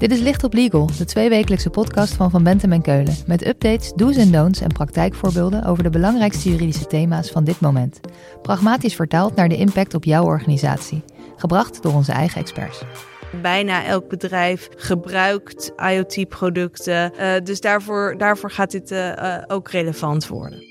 Dit is Licht op Legal, de tweewekelijkse podcast van Van Bentem en Keulen. Met updates, do's en don'ts en praktijkvoorbeelden over de belangrijkste juridische thema's van dit moment. Pragmatisch vertaald naar de impact op jouw organisatie. Gebracht door onze eigen experts. Bijna elk bedrijf gebruikt IoT-producten. Uh, dus daarvoor, daarvoor gaat dit uh, uh, ook relevant worden.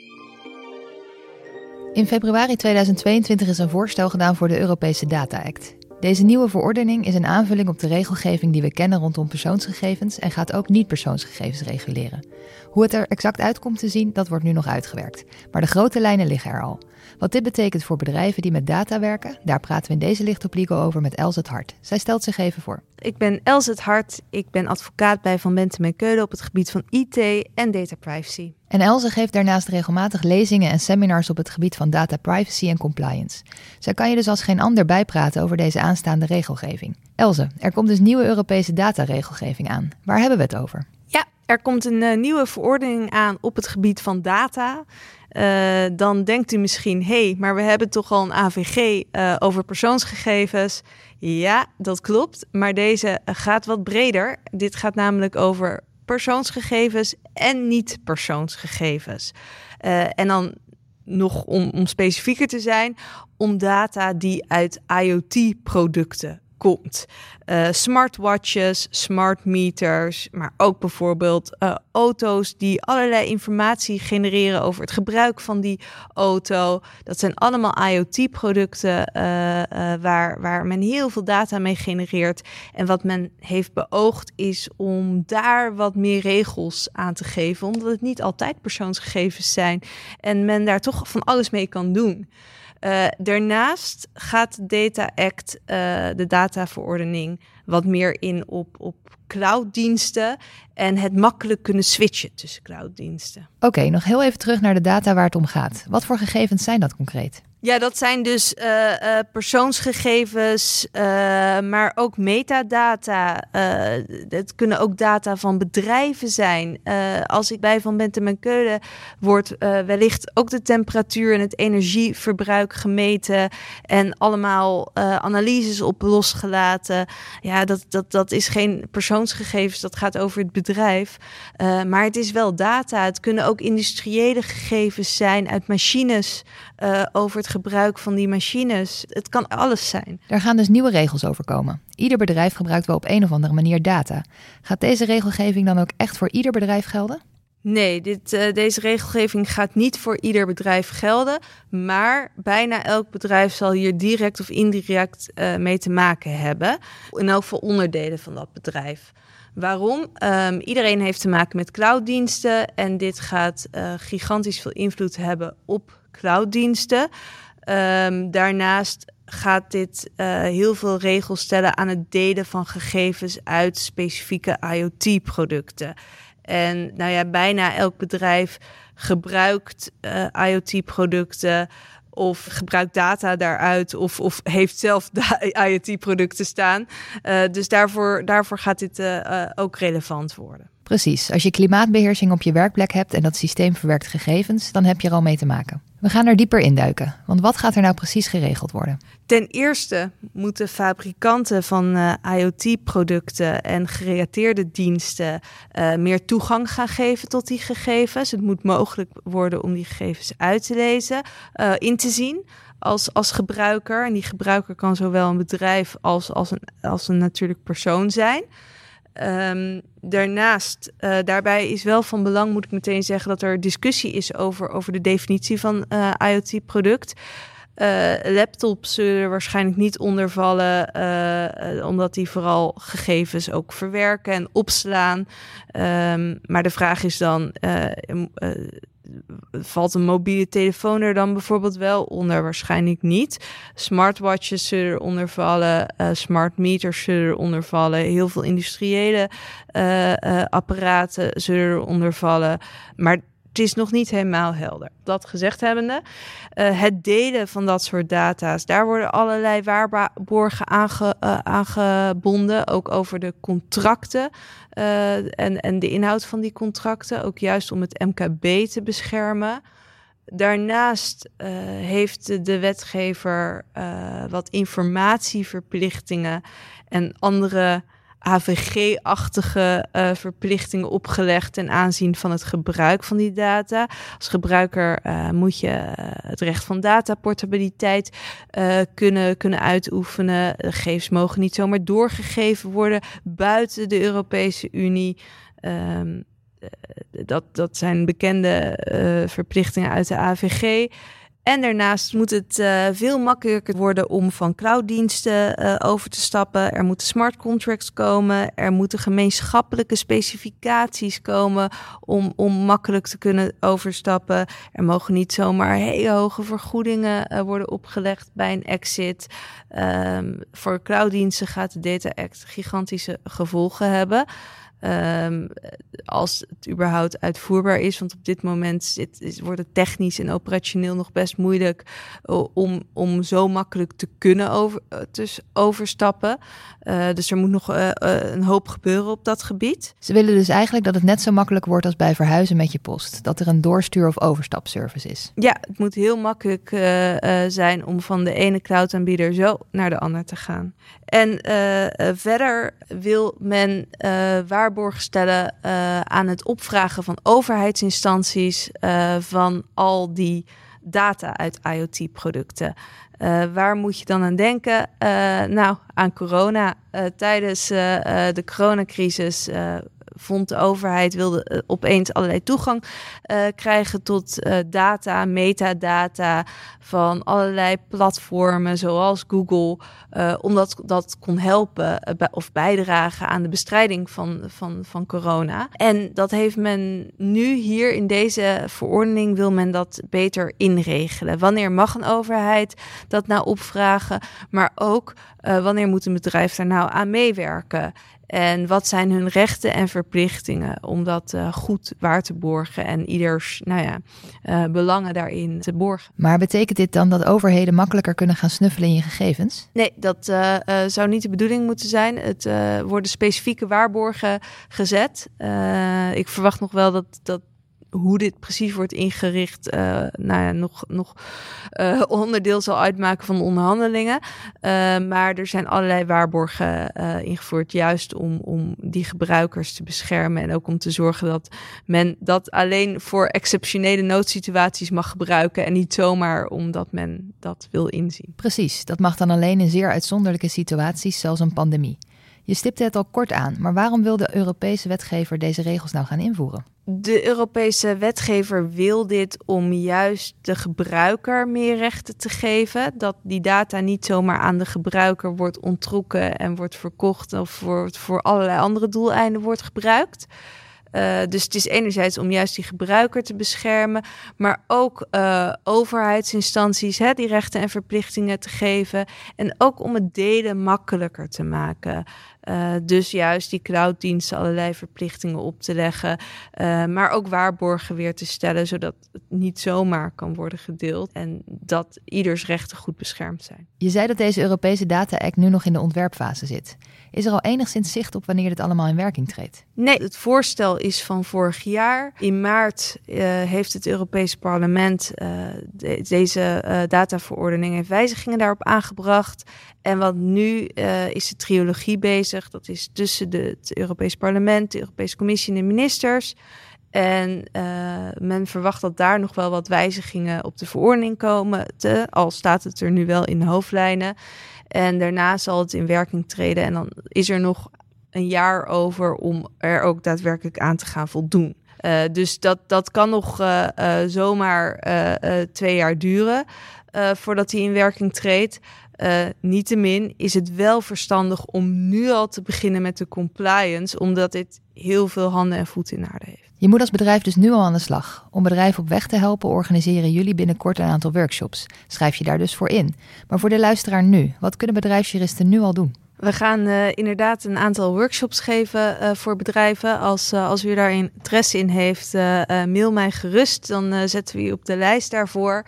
In februari 2022 is een voorstel gedaan voor de Europese Data Act. Deze nieuwe verordening is een aanvulling op de regelgeving die we kennen rondom persoonsgegevens en gaat ook niet-persoonsgegevens reguleren. Hoe het er exact uit komt te zien, dat wordt nu nog uitgewerkt. Maar de grote lijnen liggen er al. Wat dit betekent voor bedrijven die met data werken, daar praten we in deze Licht over met Els het Hart. Zij stelt zich even voor. Ik ben Els het Hart. Ik ben advocaat bij Van Bentem en Keulen op het gebied van IT en data privacy. En Elze geeft daarnaast regelmatig lezingen en seminars op het gebied van data privacy en compliance. Zij kan je dus als geen ander bijpraten over deze aanstaande regelgeving. Elze, er komt dus nieuwe Europese dataregelgeving aan. Waar hebben we het over? Ja, er komt een uh, nieuwe verordening aan op het gebied van data. Uh, dan denkt u misschien, hé, hey, maar we hebben toch al een AVG eh, over persoonsgegevens. Ja, dat klopt, maar deze gaat wat breder. Dit gaat namelijk over persoonsgegevens en niet-persoonsgegevens. Uh, en dan nog om, om specifieker te zijn, om data die uit IoT-producten komt. Uh, smartwatches, smart meters, maar ook bijvoorbeeld uh, auto's die allerlei informatie genereren over het gebruik van die auto. Dat zijn allemaal IoT-producten uh, waar, waar men heel veel data mee genereert. En wat men heeft beoogd is om daar wat meer regels aan te geven, omdat het niet altijd persoonsgegevens zijn en men daar toch van alles mee kan doen. Uh, daarnaast gaat Data Act, uh, de dataverordening, wat meer in op, op clouddiensten en het makkelijk kunnen switchen tussen clouddiensten. Oké, okay, nog heel even terug naar de data waar het om gaat. Wat voor gegevens zijn dat concreet? Ja, dat zijn dus uh, uh, persoonsgegevens, uh, maar ook metadata. het kunnen ook data van bedrijven zijn. als ik bij Van Bentem en Keulen wordt wellicht ook de temperatuur en het energieverbruik gemeten en allemaal analyses op losgelaten. Ja, dat, dat, dat is geen persoonsgegevens, dat gaat over het bedrijf. maar het is wel data. Het kunnen ook industriële gegevens zijn uit machines over het gebruik van die machines. Het kan alles zijn. Er gaan dus nieuwe regels over komen. Ieder bedrijf gebruikt wel op een of andere manier data. Gaat deze regelgeving dan ook echt voor ieder bedrijf gelden? Nee, dit, uh, deze regelgeving gaat niet voor ieder bedrijf gelden. Maar bijna elk bedrijf zal hier direct of indirect uh, mee te maken hebben. In elk geval onderdelen van dat bedrijf. Waarom? Um, iedereen heeft te maken met clouddiensten. En dit gaat uh, gigantisch veel invloed hebben op clouddiensten. Um, daarnaast gaat dit heel veel regels stellen aan het delen van gegevens uit specifieke IoT-producten. En nou ja, bijna elk bedrijf gebruikt uh, IoT-producten of gebruikt data daaruit of, of heeft zelf IoT-producten staan. Uh, dus daarvoor, daarvoor gaat dit uh, ook relevant worden. Precies. Als je klimaatbeheersing op je werkplek hebt en dat systeem verwerkt gegevens, dan heb je er al mee te maken. We gaan er dieper induiken, want wat gaat er nou precies geregeld worden? Ten eerste moeten fabrikanten van uh, IoT-producten en gerelateerde diensten uh, meer toegang gaan geven tot die gegevens. Het moet mogelijk worden om die gegevens uit te lezen, uh, in te zien als, als gebruiker. En die gebruiker kan zowel een bedrijf als, als, een, als een natuurlijk persoon zijn. Um, daarnaast, uh, daarbij is wel van belang, moet ik meteen zeggen, dat er discussie is over, over de definitie van uh, IoT-product. Uh, laptops zullen er waarschijnlijk niet onder vallen, omdat die vooral gegevens ook verwerken en opslaan. Um, maar de vraag is dan, valt een mobiele telefoon er dan bijvoorbeeld wel onder? Waarschijnlijk niet. Smartwatches zullen eronder vallen, uh, smart meters zullen eronder vallen, heel veel industriële uh, uh, apparaten zullen eronder vallen. Maar het is nog niet helemaal helder. Dat gezegd hebbende, uh, het delen van dat soort data's, daar worden allerlei waarborgen aange, uh, aangebonden, ook over de contracten uh, en, en de inhoud van die contracten, ook juist om het MKB te beschermen. Daarnaast heeft de wetgever wat informatieverplichtingen en andere AVG-achtige uh, verplichtingen opgelegd ten aanzien van het gebruik van die data. Als gebruiker uh, moet je het recht van dataportabiliteit kunnen, kunnen uitoefenen. De gegevens mogen niet zomaar doorgegeven worden buiten de Europese Unie. Um, dat, dat zijn bekende uh, verplichtingen uit de AVG. En daarnaast moet het uh, veel makkelijker worden om van clouddiensten uh, over te stappen. Er moeten smart contracts komen. Er moeten gemeenschappelijke specificaties komen om, om makkelijk te kunnen overstappen. Er mogen niet zomaar hele hoge vergoedingen uh, worden opgelegd bij een exit. Um, voor clouddiensten gaat de Data Act gigantische gevolgen hebben. Um, als het überhaupt uitvoerbaar is. Want op dit moment zit, is, wordt het technisch en operationeel nog best moeilijk om, om zo makkelijk te kunnen over, uh, dus overstappen. Uh, dus er moet nog een hoop gebeuren op dat gebied. Ze willen dus eigenlijk dat het net zo makkelijk wordt als bij verhuizen met je post. Dat er een doorstuur- of overstapservice is. Ja, het moet heel makkelijk zijn om van de ene cloudaanbieder zo naar de ander te gaan. En verder wil men waar stellen uh, aan het opvragen van overheidsinstanties uh, van al die data uit IoT-producten. Uh, waar moet je dan aan denken? nou, aan corona. tijdens de coronacrisis vond de overheid wilde uh, opeens allerlei toegang uh, krijgen tot uh, data, metadata van allerlei platformen zoals Google, omdat dat kon helpen of bijdragen aan de bestrijding van, van, van corona. En dat heeft men nu hier in deze verordening wil men dat beter inregelen. Wanneer mag een overheid dat nou opvragen, maar ook wanneer moet een bedrijf daar nou aan meewerken? En wat zijn hun rechten en verplichtingen om dat uh, goed waar te borgen en ieders nou ja, uh, belangen daarin te borgen. Maar betekent dit dan dat overheden makkelijker kunnen gaan snuffelen in je gegevens? Nee, dat uh, zou niet de bedoeling moeten zijn. Het worden specifieke waarborgen gezet. ik verwacht nog wel dat, dat hoe dit precies wordt ingericht, uh, nou ja, nog, nog uh, onderdeel zal uitmaken van de onderhandelingen. Uh, maar er zijn allerlei waarborgen ingevoerd, juist om, om die gebruikers te beschermen en ook om te zorgen dat men dat alleen voor exceptionele noodsituaties mag gebruiken en niet zomaar omdat men dat wil inzien. Precies, dat mag dan alleen in zeer uitzonderlijke situaties, zoals een pandemie. Je stipte het al kort aan, maar waarom wil de Europese wetgever deze regels nou gaan invoeren? De Europese wetgever wil dit om juist de gebruiker meer rechten te geven. Dat die data niet zomaar aan de gebruiker wordt onttrokken en wordt verkocht of voor allerlei andere doeleinden wordt gebruikt. Uh, dus het is enerzijds om juist die gebruiker te beschermen, maar ook uh, overheidsinstanties hè, die rechten en verplichtingen te geven. En ook om het delen makkelijker te maken. Uh, dus juist die clouddiensten allerlei verplichtingen op te leggen, maar ook waarborgen weer te stellen, zodat het niet zomaar kan worden gedeeld en dat ieders rechten goed beschermd zijn. Je zei dat deze Europese Data Act nu nog in de ontwerpfase zit. Is er al enigszins zicht op wanneer dit allemaal in werking treedt? Nee, het voorstel is van vorig jaar. In maart uh, heeft het Europees Parlement de, deze dataverordening en wijzigingen daarop aangebracht. En wat nu is de triologie bezig. Dat is tussen de, het Europees Parlement, de Europese Commissie en de ministers. En men verwacht dat daar nog wel wat wijzigingen op de verordening komen. Te, al staat het er nu wel in de hoofdlijnen. En daarna zal het in werking treden. En dan is er nog een jaar over om er ook daadwerkelijk aan te gaan voldoen. Uh, dus dat, dat kan nog uh, zomaar twee jaar duren voordat hij in werking treedt. Niettemin is het wel verstandig om nu al te beginnen met de compliance, omdat dit heel veel handen en voeten in aarde heeft. Je moet als bedrijf dus nu al aan de slag. Om bedrijven op weg te helpen, organiseren jullie binnenkort een aantal workshops. Schrijf je daar dus voor in. Maar voor de luisteraar nu, wat kunnen bedrijfsjuristen nu al doen? We gaan uh, inderdaad een aantal workshops geven uh, voor bedrijven. Als, uh, als u daar interesse in heeft, mail mij gerust. Dan zetten we u op de lijst daarvoor.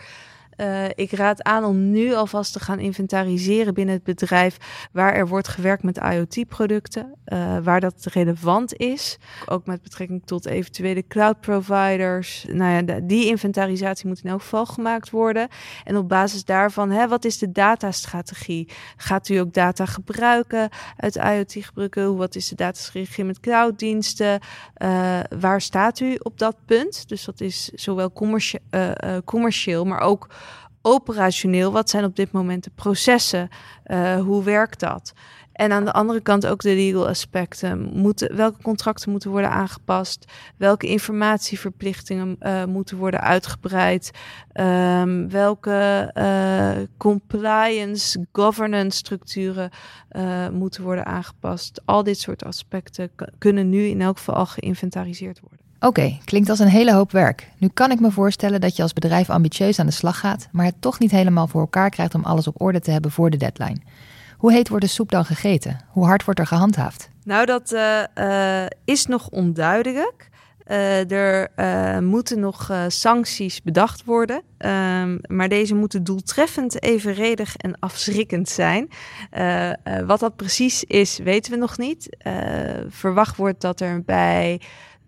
Uh, ik raad aan om nu alvast te gaan inventariseren binnen het bedrijf waar er wordt gewerkt met IoT-producten, uh, waar dat relevant is. Ook met betrekking tot eventuele cloud providers. Nou ja, die inventarisatie moet in elk geval gemaakt worden. En op basis daarvan, hè, wat is de datastrategie? Gaat u ook data gebruiken uit IoT gebruiken? Wat is de datastrategie met clouddiensten? Uh, waar staat u op dat punt? Dus dat is zowel commercie commercieel, maar ook operationeel. Wat zijn op dit moment de processen? Uh, hoe werkt dat? En aan de andere kant ook de legal aspecten. Moeten, welke contracten moeten worden aangepast? Welke informatieverplichtingen uh, moeten worden uitgebreid? Um, welke uh, compliance, governance structuren moeten worden aangepast? Al dit soort aspecten kunnen nu in elk geval al geïnventariseerd worden. Oké, klinkt als een hele hoop werk. Nu kan ik me voorstellen dat je als bedrijf ambitieus aan de slag gaat, maar het toch niet helemaal voor elkaar krijgt om alles op orde te hebben voor de deadline. Hoe heet wordt de soep dan gegeten? Hoe hard wordt er gehandhaafd? Nou, dat uh, uh, is nog onduidelijk. Uh, er moeten nog sancties bedacht worden, um, maar deze moeten doeltreffend, evenredig en afschrikkend zijn. wat dat precies is, weten we nog niet. verwacht wordt dat er bij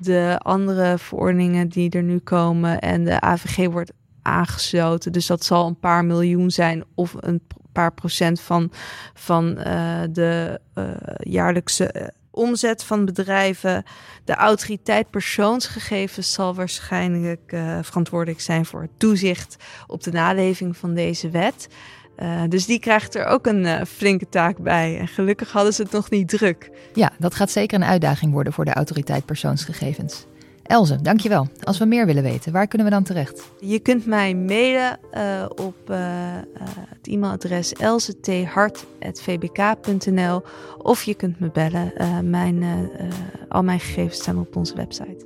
de andere verordeningen die er nu komen en de AVG wordt aangesloten. Dus dat zal een paar miljoen zijn of een paar procent van, van uh, de uh, jaarlijkse uh, omzet van bedrijven. De autoriteit persoonsgegevens zal waarschijnlijk verantwoordelijk zijn voor het toezicht op de naleving van deze wet. Uh, dus die krijgt er ook een uh, flinke taak bij. En gelukkig hadden ze het nog niet druk. Ja, dat gaat zeker een uitdaging worden voor de autoriteit persoonsgegevens. Elze, dankjewel. Als we meer willen weten, waar kunnen we dan terecht? Je kunt mij mailen uh, op het e-mailadres elzethart.vbk.nl of je kunt me bellen. mijn, al mijn gegevens staan op onze website.